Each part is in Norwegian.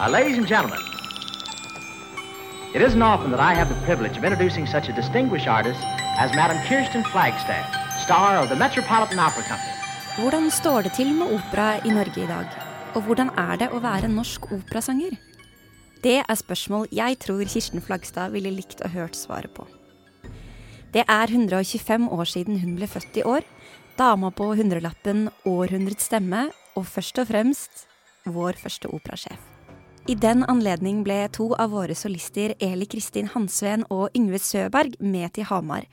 Uh, ladies and gentlemen, it isn't often that I have the privilege of introducing such a distinguished artist as Madam Kirsten Flagstaff, star of the Metropolitan Opera Company. Hvordan står det til med opera i Norge i dag? Og hvordan er det å være norsk operasanger? Det er spørsmål jeg tror Kirsten Flagstad ville likt å hørt svaret på. Det er 125 år siden hun ble født i år. Dama på hundrelappen, århundrets stemme, og først og fremst vår første operasjef. I den anledning ble to av våre solister, Eli Kristin Hansveen og Yngve Søberg, med til Hamar.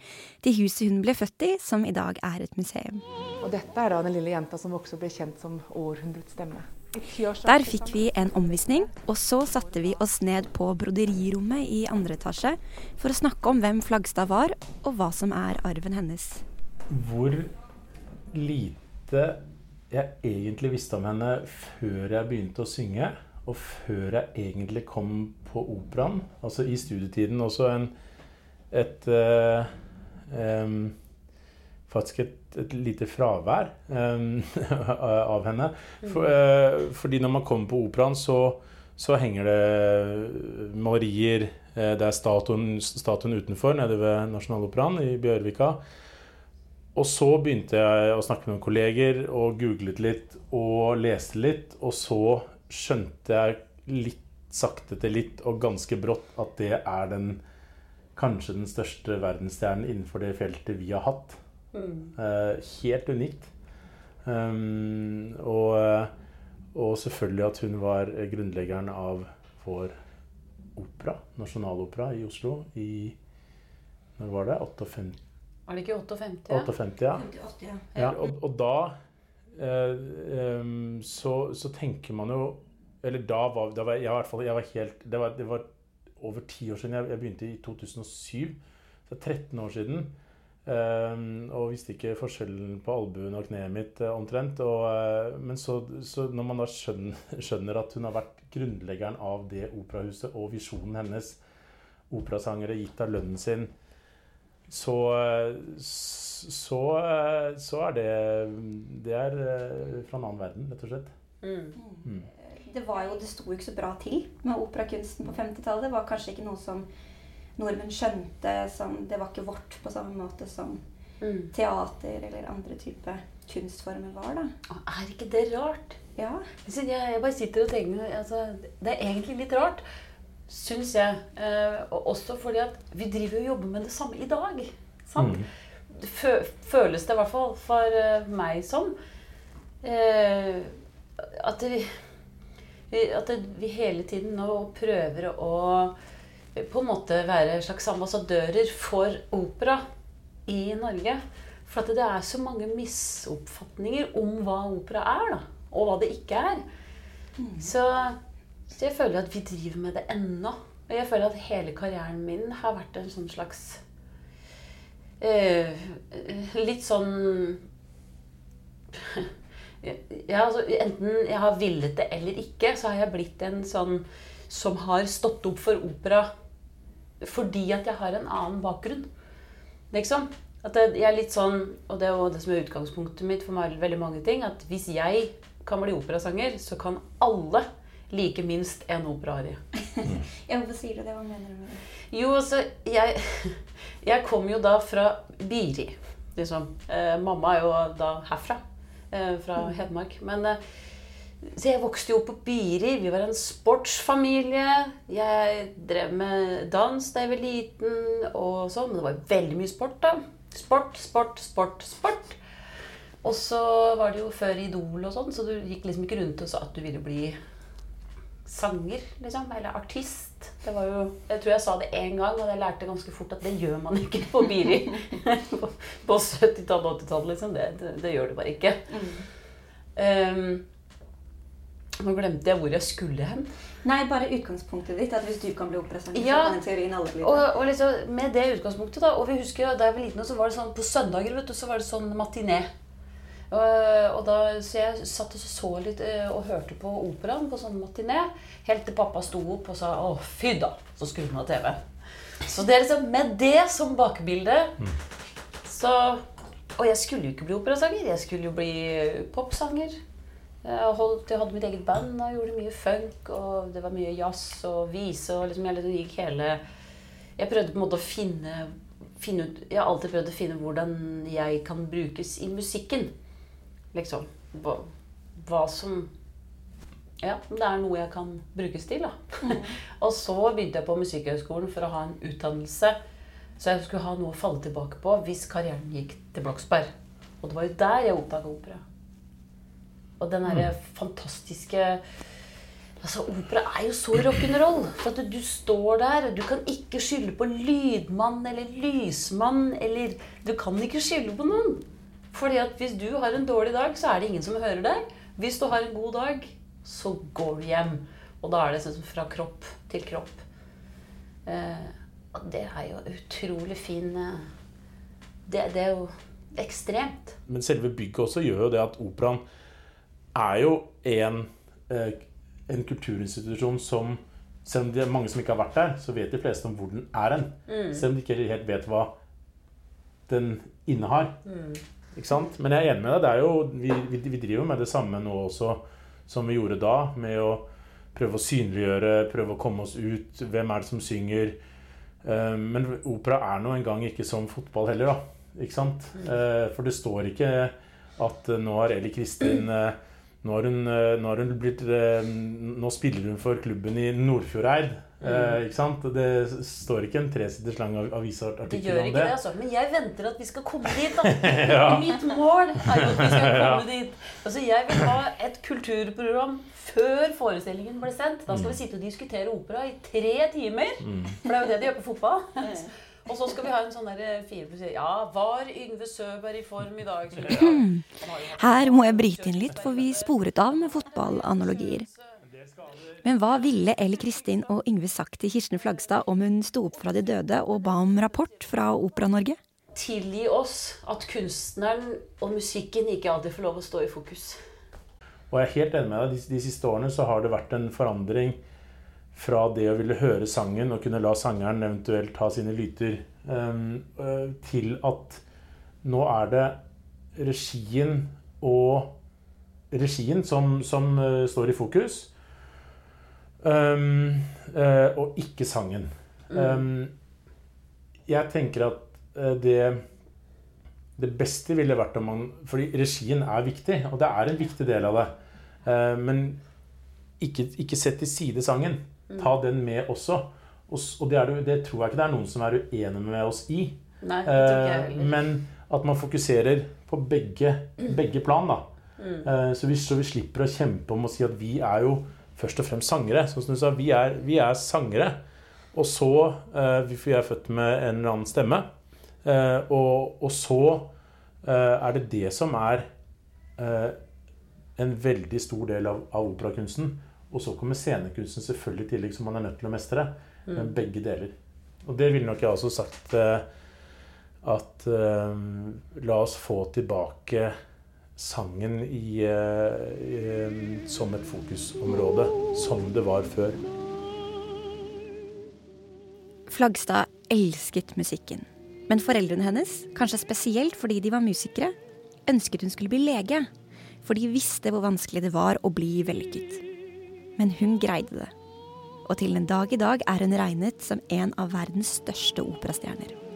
Til huset hun ble født i, som i dag er et museum. Og dette er da den lille jenta som også ble kjent som århundrets stemme. Der fikk vi en omvisning, og så satte vi oss ned på broderirommet i andre etasje for å snakke om hvem Flagstad var, og hva som er arven hennes. Hvor lite jeg egentlig visste om henne før jeg begynte å synge, og før jeg egentlig kom på operaen, altså i studietiden. Også en, et uh, um, Faktisk et, et, lite fravær um, av henne. For, uh, fordi når man kommer på operaen, så, så henger det malerier. Uh, det er statuen, statuen utenfor nede ved Nasjonaloperaen i Bjørvika. Og så begynte jeg å snakke med noen kolleger og googlet litt og leste litt. Og så skjønte jeg litt sakte til litt, og ganske brått, at det er den kanskje den største verdensstjernen innenfor det feltet vi har hatt. Mm. Eh, helt unikt. Um, og, og, selvfølgelig at hun var grunnleggeren av vår opera, nasjonalopera i Oslo, i Når var det? 58? Er det ikke 58? Ja. 58, ja. 58, ja. ja og, og da så, så, tenker man jo Eller da var, da var jeg, i hvert fall, jeg var helt det var, det var, over ti år siden. Jeg, jeg, begynte i 2007. Så 13 år siden. Um, og visste ikke forskjellen på albuen og kneet mitt uh, omtrent. Og, uh, men så, så, når man da skjønner, skjønner, at hun har vært grunnleggeren av det operahuset og visjonen hennes, operasangere gitt av lønnen sin, så, så, så, er det Det er fra en annen verden, rett og slett. Mm. Mm. Det var jo, det sto jo ikke så bra til med operakunsten på 50-tallet. Det var kanskje ikke noe som nordmenn skjønte. Som, det var ikke vårt på samme måte som mm. teater eller andre typer kunstformer var. da. Er ikke det rart? Ja. Jeg, jeg bare sitter og tenker altså, Det er egentlig litt rart syns jeg. Eh, også fordi at vi driver og jobber med det samme i dag. Sant? Mm. Det føles det i hvert fall for uh, meg som eh, at, vi, at vi hele tiden nå prøver å på en måte være slags ambassadører for opera i Norge. For at det er så mange misoppfatninger om hva opera er, da, og hva det ikke er. Mm. Så så jeg føler at vi driver med det ennå. Og jeg føler at hele karrieren min har vært en sånn slags Litt sånn ja, altså, Enten jeg har villet det eller ikke, så har jeg blitt en sånn som har stått opp for opera fordi at jeg har en annen bakgrunn. Liksom. At jeg er litt sånn, og det er jo det som er utgangspunktet mitt for veldig mange ting, at hvis jeg kan bli operasanger, så kan alle like minst en operaarie. ja, hvorfor sier du det? Hva mener du med det? Jo, altså Jeg, jeg kom jo da fra Biri, liksom. Eh, mamma er jo da herfra. Eh, fra mm. Hedmark. Men eh, så jeg vokste jo opp på Biri. Vi var en sportsfamilie. Jeg drev med dans da jeg var liten, og sånn. Men det var veldig mye sport, da. Sport, sport, sport, sport. Og så var det jo før Idol og sånn, så du gikk liksom ikke rundt og sa at du ville bli sanger, liksom. Eller artist. Det var jo, jeg tror jeg sa det én gang, og jeg lærte ganske fort at det gjør man ikke på Biri. på, på 70-tallet og 80-tallet, liksom. Det, det, det, gjør du bare ikke. Mm. Um, nå glemte jeg hvor jeg skulle hen. Nei, bare utgangspunktet ditt. At hvis du kan bli operasanger, ja, så kan teorien alle bli det. Og, og liksom, med det utgangspunktet, da. Og vi husker da jeg var liten, så var det sånn på søndager vet du, så var det sånn matiné. Og da, så jeg satt og så litt eh, og hørte på operaen på sånn matiné. Helt til pappa sto opp og sa 'Å, fy da'. Så skrudde han av TV. Så det er liksom med det som bakbilde så Og jeg skulle jo ikke bli operasanger. Jeg skulle jo bli popsanger. Jeg, holdt, jeg hadde mitt eget band og gjorde mye funk. Og det var mye jazz og vise. og liksom Jeg gikk hele Jeg prøvde på en måte å finne, finne ut Jeg har alltid prøvd å finne hvordan jeg kan brukes i musikken. Liksom. Hva, hva som Ja, det er noe jeg kan brukes til, da. og så begynte jeg på Musikkhøgskolen for å ha en utdannelse. Så jeg skulle ha noe å falle tilbake på hvis karrieren gikk til Bloksberg. Og det var jo der jeg oppdaga opera. Og den derre fantastiske Altså, Opera er jo så rock'n'roll. For at du står der, og du kan ikke skylde på lydmann eller lysmann eller Du kan ikke skylde på noen. Fordi at hvis du har en dårlig dag, så er det ingen som hører deg. Hvis du har en god dag, så går du hjem. Og da er det sånn fra kropp til kropp. Eh, det er jo utrolig fin eh, det, det er jo ekstremt. Men selve bygget også gjør jo det at operaen er jo en, eh, en kulturinstitusjon som Selv om det er mange som ikke har vært der, så vet de fleste om hvor den er hen. Selv om de ikke helt vet hva den innehar. Ikke sant? Men jeg er enig med deg. Det er jo, vi, vi, driver med det samme nå også som vi gjorde da. Med å prøve å synliggjøre, prøve å komme oss ut. Hvem er det som synger? Eh, Men opera er nå en gang ikke som fotball heller, da. Ikke sant? Eh, For det står ikke at eh, nå har Eli Kristin nå har, hun, nå har hun blitt Nå spiller hun for klubben i Nordfjordeid. Eh, ikke sant? Det står ikke en tresiders lang Det avisartikkel gjør om ikke det. det, altså. Men jeg venter at vi skal komme dit, da. ja. Mitt mål er jo at vi skal komme dit. Altså, jeg vil ha et kulturprogram før forestillingen ble sendt. Da skal vi sitte og diskutere opera i tre timer. For det er jo det de gjør på fotball. Og så skal vi ha en sånn der fire på siden. Ja, var Yngve Søberg i form i dag? Her må jeg bryte inn litt, for vi sporet av med fotballanalogier. Men hva ville Elle Kristin og Yngve sagt til Kirsten Flagstad om hun sto opp fra de døde og ba om rapport fra Opera-Norge? Tilgi oss at kunstneren og musikken ikke alltid får lov å stå i fokus. Og jeg er helt enig med deg. De, de siste årene så har det vært en forandring fra det å ville høre sangen og kunne la sangeren eventuelt ta sine lyter, ehm, øh, til at nå er det regien og regien som, som øh, står i fokus. Ehm, uh, og ikke sangen. Ehm, jeg tenker at øh, det det beste ville vært om man Fordi regien er viktig, og det er en viktig del av det. Uh, men ikke, ikke sett til side sangen. Ta den med også. Og, og det, er, det- det tror jeg ikke det er noen som er uenig med oss i. Nei, Eh, heller. men at man fokuserer på begge, begge plan. da. Eh, så, vi, så vi slipper å kjempe om å si at vi er jo først og fremst sangere. Sånn som du sa, vi er, vi er sangere. Og så uh, vi- er født med en eller annen stemme. Uh, og, og så uh, er det det som er en veldig stor del av, av operakunsten. Og så kommer scenekunsten selvfølgelig i tillegg, som man er nødt til å mestre. Men begge deler. Og det ville nok jeg også sagt at la oss få tilbake sangen i, eh, i, som et fokusområde, som det var før. Flagstad elsket musikken. Men foreldrene hennes, kanskje spesielt fordi de var musikere, ønsket hun skulle bli lege. For de visste hvor vanskelig det var å bli vellykket. Men hun greide det. Og til den dag i dag er hun regnet som en av verdens største operastjerner.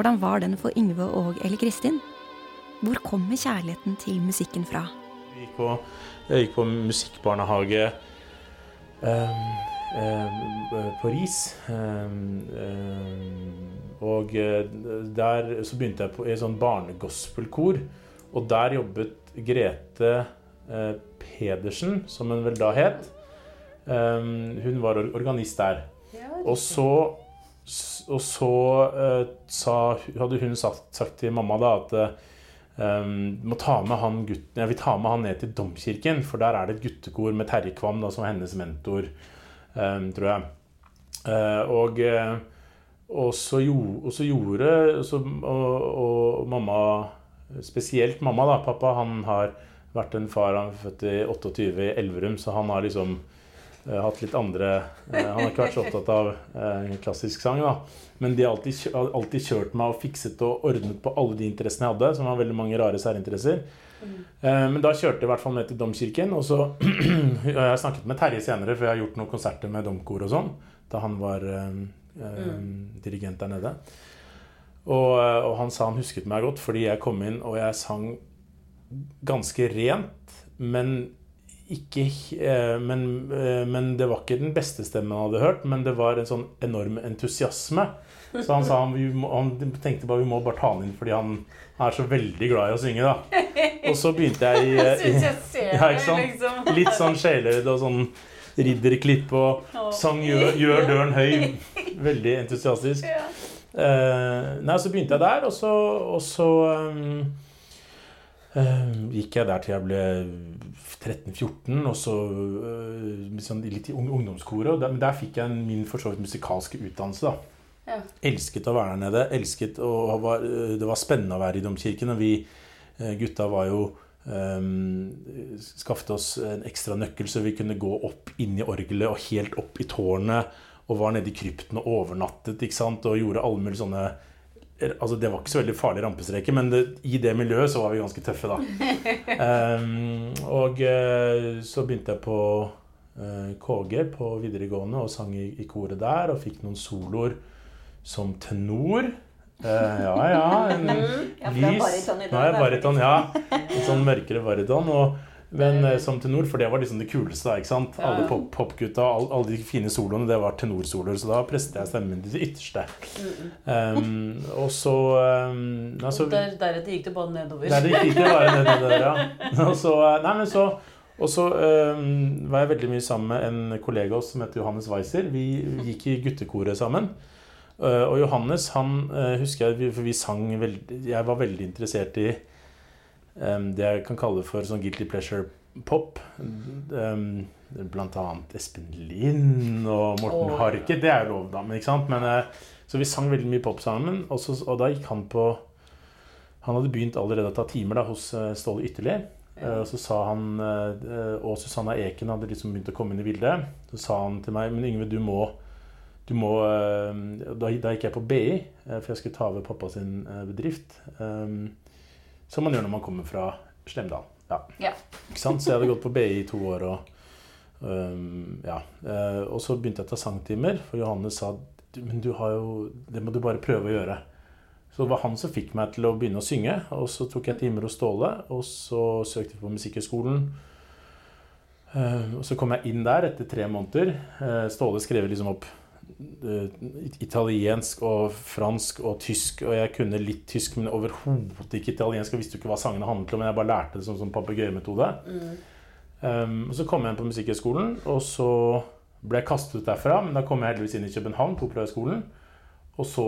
Hvordan var den for Yngve og Elle Kristin? Hvor kommer kjærligheten til musikken fra? Jeg gikk på, jeg gikk på musikkbarnehage eh, eh, på Ris. Eh, ehm, og eh, der så begynte jeg på i et sånn barnegospelkor. Og der jobbet Grete eh, Pedersen, som hun vel da het. Ehm, hun var organist der. Og så, og så uh, sa, hadde hun sagt, sagt til mamma da at Um, må ta med han gutten, jeg vil ta med han ned til domkirken, for der er det et guttekor med Terje Kvam da, som var hennes mentor, um, tror jeg. Uh, og, og, så gjorde, og så gjorde så, og, og, mamma, spesielt mamma, da, pappa, han har vært en far han er født i 28 i Elverum, så han har liksom hatt litt andre Han har ikke vært så opptatt av klassisk sang, da. Men de har alltid, alltid, kjørt meg og fikset og ordnet på alle de interessene jeg hadde, som var veldig mange rare særinteresser. Mm. Eh, men da kjørte jeg i hvert fall ned til Domkirken. Og så Jeg har snakket med Terje senere, for jeg har gjort noen konserter med domkor og sånn. Da han var eh, mm. dirigent der nede. Og, eh, og, han sa han husket meg godt fordi jeg kom inn og jeg sang ganske rent, men ikke eh, men, eh, men, det var ikke den beste stemmen han hadde hørt, men det var en sånn enorm entusiasme. Så han sa han, må, han tenkte bare vi må bare ta han inn fordi han er så veldig glad i å synge. da. Og så begynte jeg i, i ja, ikke sant? Liksom. Litt sånn sjeløyd og sånn ridderklipp og sang gjør, gjør, døren høy'. Veldig entusiastisk. Uh, nei, Så begynte jeg der, og så, og så um, gikk jeg der til jeg ble 13-14, og så uh, sånn, litt i ungdomskoret. Men der, der fikk jeg min for så vidt musikalske utdannelse. da. Ja. Elsket å være der nede. elsket å, Det var spennende å være i domkirken. Og vi eh, gutta var jo um, Skaffet oss en ekstra nøkkel, så vi kunne gå opp inn i orgelet og helt opp i tårnet. Og var nede i krypten og overnattet ikke sant? og gjorde alle mulige sånne altså Det var ikke så veldig farlige rampestreker, men det, i det miljøet så var vi ganske tøffe, da. um, og uh, så begynte jeg på uh, KG på videregående og sang i, i koret der. Og fikk noen soloer som tenor. Uh, ja, ja. En ja, lys Nå er jeg bariton, ja. En sånn mørkere bariton. Og, men eh, som tenor, for det var liksom det kuleste. da, ikke sant? Ja. Alle popgutta, pop alle, alle de fine soloene, det var tenorsoloer. Så da presset jeg stemmen til det ytterste. Um, og så um, altså, Der, Deretter gikk det bare nedover. Deretter gikk det bare nedover, ja. Og så, eh, nei, men så og så um, var jeg veldig mye sammen med en kollega oss som heter Johannes Weiser. Vi gikk i guttekoret sammen. Uh, og Johannes, han uh, husker jeg For vi sang veldig Jeg var veldig interessert i det jeg kan kalle for sånn guilty pleasure-pop. Blant annet Espen Lind og Morten oh, Harket. Det er jo lov, da. Men, ikke sant? Men, uh, så vi sang veldig mye pop sammen. Og, så, og, da gikk han på Han hadde begynt allerede å ta timer da, hos uh, Ståle Ytterli. Og så sa han Og Susanna Eken hadde liksom begynt å komme inn i bildet. Så sa han til meg Men Yngve, du må du må, eh, da, da, gikk jeg på BI, eh, for jeg skulle ta over pappa sin eh, bedrift. Som man gjør når man kommer fra Slemdal. Ja. ja. Ikke sant? Så jeg hadde gått på BI i to år. Og, um, ja. og så begynte jeg å ta sangtimer, for Johannes sa men du har jo, det må du bare prøve å gjøre. Så det var han som fikk meg til å begynne å synge. Og så tok jeg timer hos Ståle, og så søkte jeg på Musikkhøgskolen. Og så kom jeg inn der etter tre måneder. Ståle skrev liksom opp Eh, italiensk og fransk og tysk, og jeg kunne litt tysk, men overhodet ikke italiensk. Jeg visste jo ikke hva sangene handlet om, men jeg bare lærte det som, som papegøyemetode. Mm. Um, så kom jeg inn på Musikkhøgskolen, og så ble jeg kastet ut derfra. Men da kom jeg heldigvis inn i København, på Operahøgskolen. Og så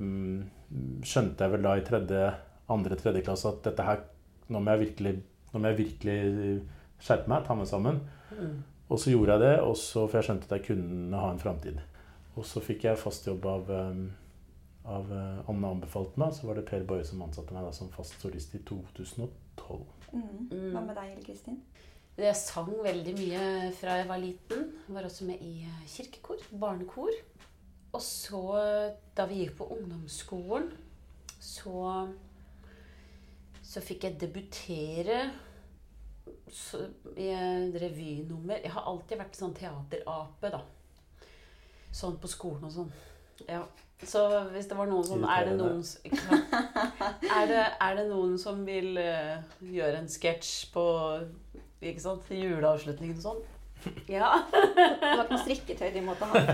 um, skjønte jeg vel da i tredje, andre tredje klasse at dette her Nå må jeg virkelig, nå må jeg virkelig skjerpe meg, ta meg sammen. Mm. Og så gjorde jeg det, og så, for jeg skjønte at jeg kunne ha en framtid. Og så fikk jeg fast jobb av, av uh, Anne anbefalte meg. Så var det Per Boje som ansatte meg da, som fast solist i 2012. Mm. Hva med deg, Kristin? Jeg sang veldig mye fra jeg var liten. Var også med i uh, kirkekor, barnekor. Og så, da vi gikk på ungdomsskolen, så, så fikk jeg debutere i et revynummer. Jeg har alltid vært sånn teaterape, da. Sånn på skolen og sånn. Ja. Så hvis det var noen som Er det noen, er det, er det noen som vil uh, gjøre en sketsj på ikke sant, juleavslutningen og sånn? Ja. det var ikke noe strikketøy de måtte ha?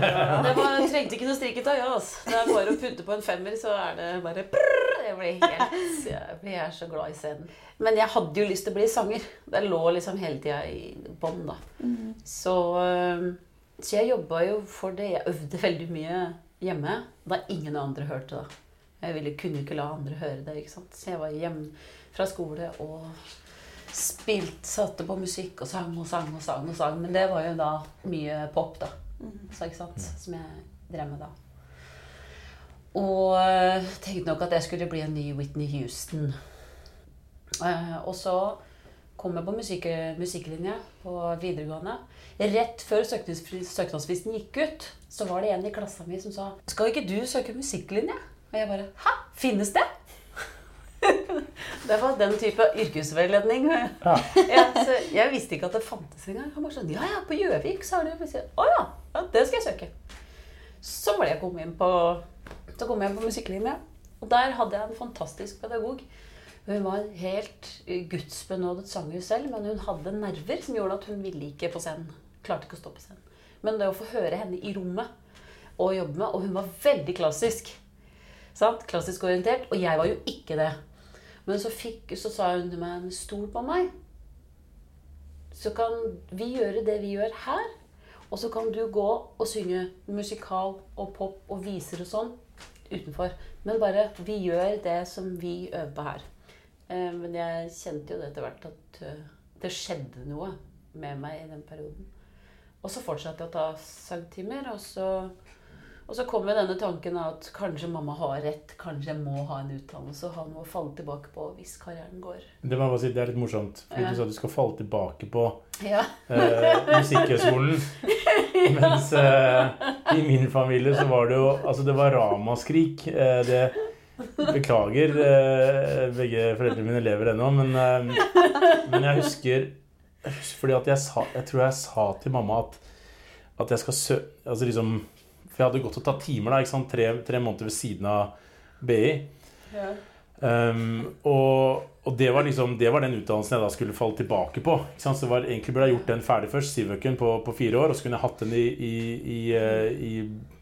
det var, trengte ikke noe strikketøy. Ja, altså. Det er bare å putte på en femmer, så er det bare prrr, Jeg blir helt Jeg blir så glad i scenen. Men jeg hadde jo lyst til å bli sanger. Det lå liksom hele tida i bånn, da. Mm. Så uh, så jeg jobba jo for det. Jeg øvde veldig mye hjemme da ingen andre hørte det. Jeg ville, kunne ikke la andre høre det. ikke sant? Så jeg var hjemme fra skole og spilt, satte på musikk og sang og sang og sang. og sang. Men det var jo da mye pop, da. Så, ikke sant? Som jeg drev med da. Og øh, tenkte nok at jeg skulle bli en ny Whitney Houston. Eh, og så kom jeg på musikk, musikklinje på videregående. Rett før søknadsfri- søknadsfristen gikk ut, så var det en i klassen min som sa Skal ikke du søke musikklinje? Og jeg bare Hæ? Finnes det? det var den type yrkesveiledning. Ja. ja, så jeg visste ikke at det fantes engang. Han bare sånn Ja, ja, på Gjøvik så har du Å ja, ja, det skal jeg søke. Så var det jeg kom inn på Så kom jeg inn på musikklinje. Og der hadde jeg en fantastisk pedagog. Hun var helt gudsbenådet sanger selv, men hun hadde nerver som gjorde at hun ville ikke på scenen. Klarte ikke å stå på scenen. Men det å få høre henne i rommet og jobbe med Og hun var veldig klassisk. Sant? Klassisk orientert. Og jeg var jo ikke det. Men så, fikk, så sa hun til meg Stol på meg. Så kan vi gjøre det vi gjør her. Og så kan du gå og synge musikal og pop og viser og sånn utenfor. Men bare vi gjør det som vi øver på her. Eh, Men jeg kjente jo det etter hvert at eh, det skjedde noe med meg i den perioden. Og så fortsatte jeg å ta sangtimer, og så, og så kom jo denne tanken av at kanskje mamma har rett, kanskje jeg må ha en utdannelse og ha noe å falle tilbake på hvis karrieren går. Det, må jeg bare si, det er litt morsomt. Fordi Ja. Du sa du skal falle tilbake på Ja. uh, Musikkhøgskolen. Mens uh, i min familie så var det jo Altså, det var ramaskrik. Uh, det Beklager, eh, begge foreldrene mine lever ennå, men, eh, men jeg husker Fordi at jeg sa Jeg tror jeg sa til mamma at, at jeg skal sø... Altså liksom For jeg hadde gått og tatt timer, da? Tre, tre måneder ved siden av BI. Um, og, og det var liksom Det var den utdannelsen jeg da skulle falle tilbake på. Så var, egentlig burde jeg gjort den ferdig først, Sivøken, på, på fire år. Og så kunne jeg hatt den i, i, i, eh, i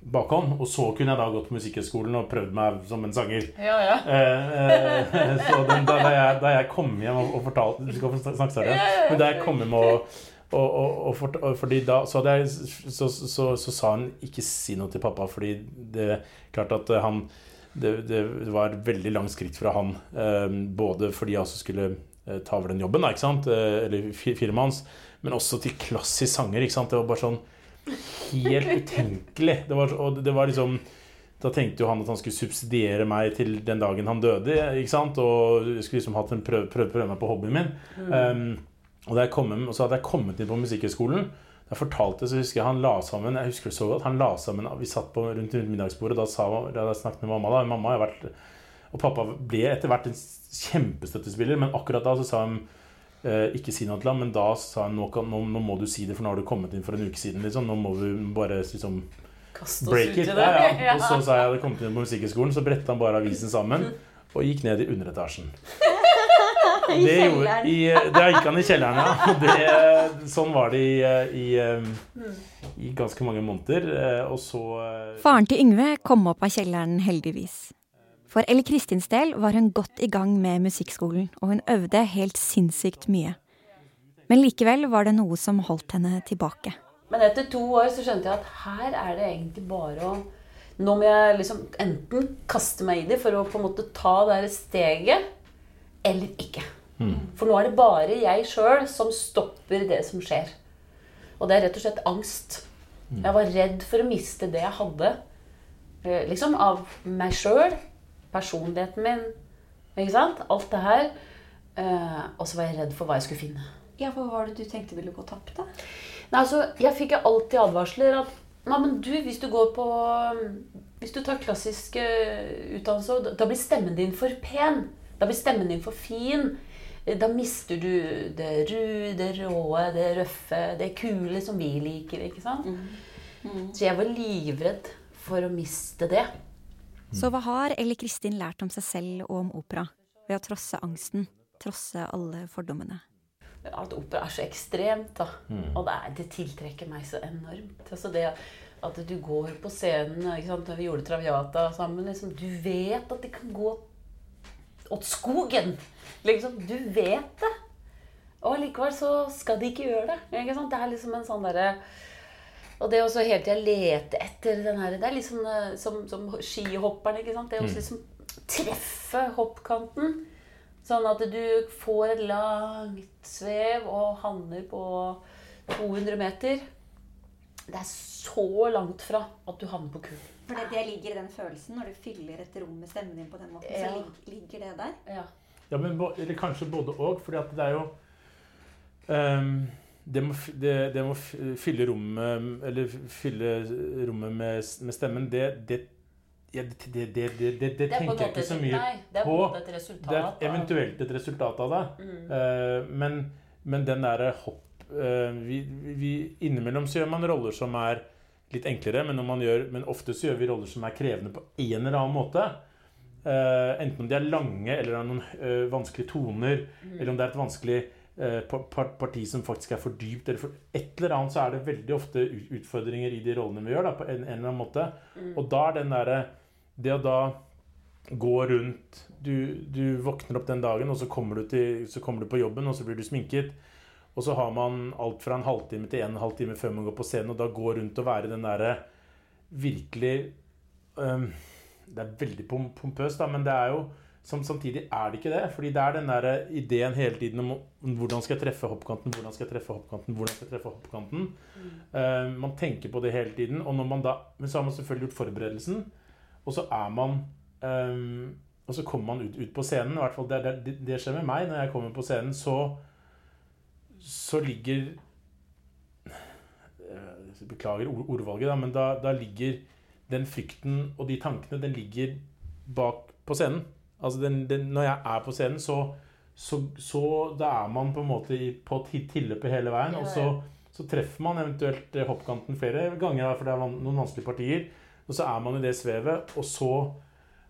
bakhånd. Og så kunne jeg da gått på Musikkhøgskolen og prøvd meg som en sanger. Ja, ja. Eh, eh, så den, da, jeg, da jeg kom hjem og, og fortalte Du skal få snakke igjen. Men da jeg kom hjem og, og, og, og, fordi da så, jeg, så, så, så, så sa han ikke si noe til pappa, fordi det er klart at han det, det var veldig langt skritt fra han. Eh, både fordi jeg også skulle eh, ta over den jobben, da, ikke sant? Eh, eller fi- firmaet hans, men også til klassisk sanger. Ikke sant? Det var bare sånn helt utenkelig. Det var, og det var liksom da tenkte jo han at han skulle subsidiere meg til den dagen han døde. ikke sant? Og jeg skulle liksom hatt en prøve, prøve, prøve meg på hobbyen min. Um, og, kom, og så hadde jeg kommet inn på Musikkhøgskolen. Da jeg fortalte, så husker jeg han la sammen Jeg husker det så godt, han la sammen, Vi satt på, rundt middagsbordet, da, sa, da jeg snakket med mamma. da, mamma har vært, Og pappa ble etter hvert en kjempestøttespiller, men akkurat da så sa han eh, ikke si noe til ham, men da sa han nå, kan, nå, nå må du si det, for nå har du kommet inn for en uke siden. liksom, Nå må du bare liksom oss Break it. det. Ja, ja. Og så sa jeg jeg hadde kommet inn på Musikkhøgskolen, så brettet han bare avisen sammen og gikk ned i underetasjen. Det, gjorde, i, det gikk han i kjelleren, ja. Det, sånn var det i, i, i ganske mange måneder. Og så Faren til Yngve kom opp av kjelleren heldigvis. For Elle Kristins del var hun godt i gang med musikkskolen, og hun øvde helt sinnssykt mye. Men likevel var det noe som holdt henne tilbake. Men etter to år så skjønte jeg at her er det egentlig bare å Nå må jeg liksom enten kaste meg i det for å på en måte ta det her steget, eller ikke. For nå er det bare jeg sjøl som stopper det som skjer. Og det er rett og slett angst. Jeg var redd for å miste det jeg hadde. eh, Liksom av meg sjøl, personligheten min, ikke sant? Alt det her. Eh, Og så var jeg redd for hva jeg skulle finne. Ja, for Hva var det du tenkte ville gå tapt, da? Nei, altså, jeg fikk jo alltid advarsler at Nei, men du, hvis du går på Hvis du tar klassisk eh, utdannelse, da- blir stemmen din for pen. Da blir stemmen din for fin. Da mister du det ru, det råe, det røffe, det kule som vi liker. ikke sant? Så jeg var livredd for å miste det. Så hva har Elle Kristin lært om seg selv og om opera? Ved å trosse angsten, trosse alle fordommene. At opera er så ekstremt, da. Og det, er, det tiltrekker meg så enormt. Altså det at du går på scenen ikke sant? Vi gjorde Traviata sammen liksom, Du vet at det kan gå åt skogen. Liksom, du vet det. Og likevel så skal de ikke gjøre det. Ikke sant? Det er liksom en sånn derre og det å hele tida lete etter den her Det er liksom sånn som, som skihopperne. ikke sant? Det å liksom treffe hoppkanten. Sånn at du får et langt svev og havner på 200 meter. Det er så langt fra at du havner på kulen. For det, det ligger i den følelsen når du fyller et rom med stemmen din på den måten. Ja. Så lig, ligger det der. Ja. Ja, men eller kanskje både fordi at det er jo ehm, det, må, det, det må fylle rommet Eller fylle rommet med, med stemmen, det, det, ja, det, det, det, det, er tenker jeg ikke så mye nei, det er på Det er eventuelt et resultat av det. Mm. Uh, men, men den derre hopp uh, vi, vi, Innimellom så gjør man roller som er litt enklere, men, gjør, men ofte så gjør vi roller som er krevende på en eller annen måte. Uh, enten om de er lange, eller har noen vanskelige toner, eller om det er et vanskelig parti som faktisk er for dypt. Eller for et eller annet så er det veldig ofte utfordringer i de rollene vi gjør. Da, på en, en eller annen måte. Og da er den derre Det å da gå rundt du, du våkner opp den dagen, og så kommer, du til, så kommer du på jobben, og så blir du sminket. Og så har man alt fra en halvtime til en halvtime før man går på scenen, og da gå rundt og være den derre virkelig um, Det er veldig pompøst, da, men det er jo som, samtidig er det ikke det. Fordi det er den der ideen hele tiden om hvordan skal jeg treffe hoppkanten, hvordan skal jeg treffe hoppkanten, hvordan skal jeg treffe hoppkanten. Eh, man tenker på det hele tiden. Og når man da, men så har man selvfølgelig gjort forberedelsen, og så er man um, Og så kommer man ut, ut på scenen. I hvert fall det, det, det skjer med meg når jeg kommer på scenen. Så, så ligger eh, Beklager ordvalget, da, men da, da ligger den frykten og de tankene den ligger bak på scenen. Altså den, den, når jeg er på scenen, så, så, så da er man på en måte på ti- tilløpet hele veien. Ja, Og så, så treffer man eventuelt eh, hoppkanten flere ganger, for det er noen vanskelige partier. Og så er man i det svevet, og så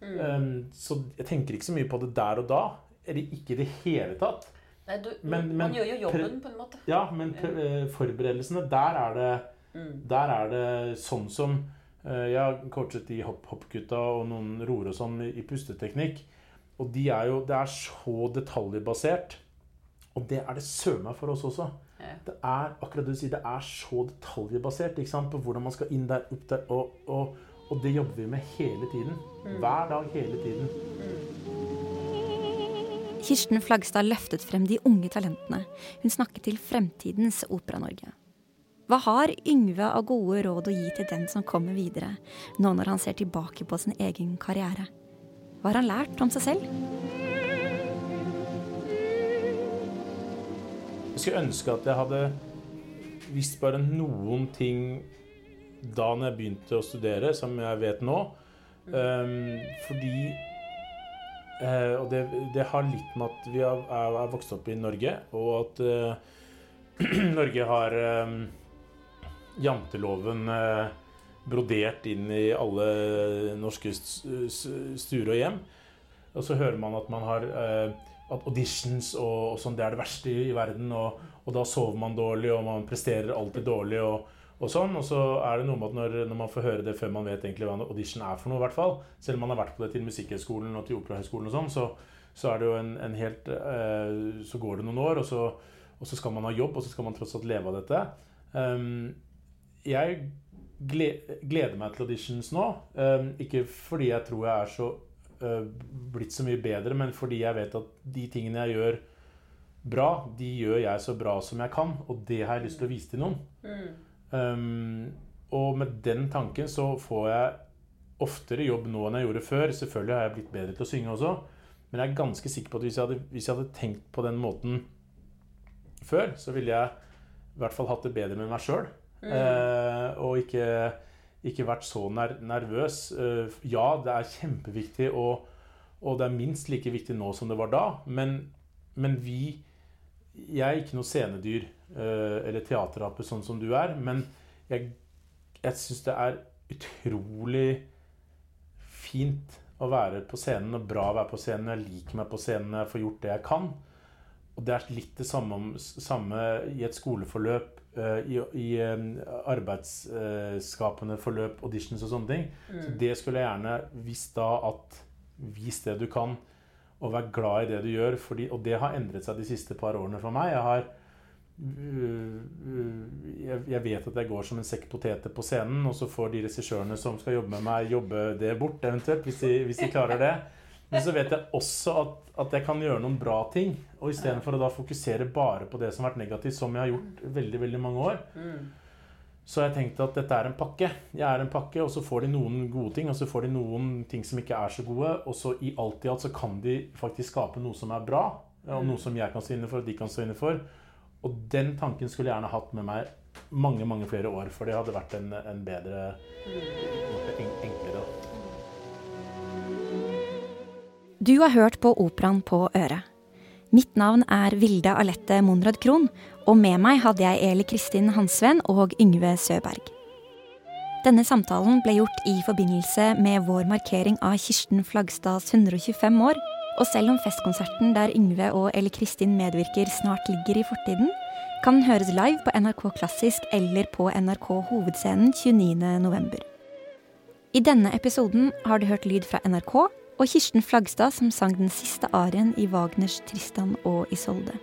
um, Så jeg tenker ikke så mye på det der og da. Eller ikke i det hele tatt. Nei, du, Men- man men- gjør jo jobben på en måte. Ja, men eh, forberedelsene, der er det Mm. Der er det sånn som uh, Jeg har coachet de hopp hoppgutta og noen roer og sånn i i pusteteknikk. Og de er jo Det er så detaljbasert. Og det er det søren meg for oss også. Ja. Det er akkurat det du sier, det er så detaljbasert ikke sant? på hvordan man skal inn der, opp der. Og, og, og det jobber vi med hele tiden. Hver dag, hele tiden. Kirsten Flagstad løftet frem de unge talentene. Hun snakket til Fremtidens Opera-Norge. Hva har Yngve av gode råd å gi til den som kommer videre, nå når han ser tilbake på sin egen karriere? Hva har han lært om seg selv? Jeg skulle ønske at jeg hadde visst bare noen ting da når jeg begynte å studere, som jeg vet nå. Um, fordi uh, Og det, det har litt med at vi er, er, vokst opp i Norge, og at uh, Norge har um, janteloven eh, brodert inn i alle norske st- st- stuer og hjem. Og så hører man at man har eh, at auditions og, og sånn, det er det verste i, i verden. Og, og da sover man dårlig, og man presterer alltid dårlig. Og, og sånn, og så er det noe med at når, når man får høre det før man vet egentlig hva en audition er for noe, i hvert fall, selv om man har vært på det til Musikkhøgskolen og til Operahøgskolen og sånn, så, så er det jo en, en helt eh, Så går det noen år, og så, og så skal man ha jobb, og så skal man tross alt leve av dette. Um, jeg gleder meg til auditions nå. Um, ikke fordi jeg tror jeg er så uh, blitt så mye bedre, men fordi jeg vet at de tingene jeg gjør bra, de gjør jeg så bra som jeg kan, og det har jeg lyst til å vise til noen. Um, og med den tanken så får jeg oftere jobb nå enn jeg gjorde før. Selvfølgelig har jeg blitt bedre til å synge også, men jeg er ganske sikker på at hvis jeg hadde, hvis jeg hadde tenkt på den måten før, så ville jeg i hvert fall hatt det bedre med meg sjøl. Eh, og ikke, ikke vært så ner nervøs. Eh, ja, det er kjempeviktig, og, og det er minst like viktig nå som det var da. Men, men vi Jeg er ikke noe scenedyr eh, eller teaterape sånn som du er, men jeg, jeg syns det er utrolig fint å være på scenen og bra å være på scenen. Jeg liker meg på scenen jeg får gjort det jeg kan. Og det er litt det samme, samme i et skoleforløp, eh, i, i eh, arbeidsskapende forløp, auditions og sånne ting. Så det skulle jeg gjerne visst da at vis det du kan, og vær glad i det du gjør. Fordi, og det har endret seg de siste par årene for meg. Jeg har øh, øh, jeg vet at jeg går som en sekk poteter på scenen, og så får de regissørene som skal jobbe med meg, jobbe det bort, eventuelt, hvis de, hvis de klarer det. Men så vet jeg også at, at jeg kan gjøre noen bra ting. Og istedenfor å da fokusere bare på det som har vært negativt, som jeg har gjort veldig veldig mange år, så har jeg tenkt at dette er en pakke. Jeg er en pakke, og så får de noen gode ting, og så får de noen ting som ikke er så gode. Og så i alt i alt så kan de faktisk skape noe som er bra, og noe som jeg kan stå inne for, og de kan stå inne for. Og den tanken skulle jeg gjerne hatt med meg mange mange flere år, for det hadde vært en, en bedre en, enklere. Du har hørt på Operaen på øret. Mitt navn er Vilde Alette Monrad Krohn, og med meg hadde jeg Eli Kristin Hansven og Yngve Søberg. Denne samtalen ble gjort i forbindelse med vår markering av Kirsten Flagstads 125 år, og selv om festkonserten der Yngve og Eli Kristin medvirker snart ligger i fortiden, kan den høres live på NRK Klassisk eller på NRK Hovedscenen 29.11. I denne episoden har du hørt lyd fra NRK og Kirsten Flagstad som sang den siste arien i Wagners Tristan og Isolde.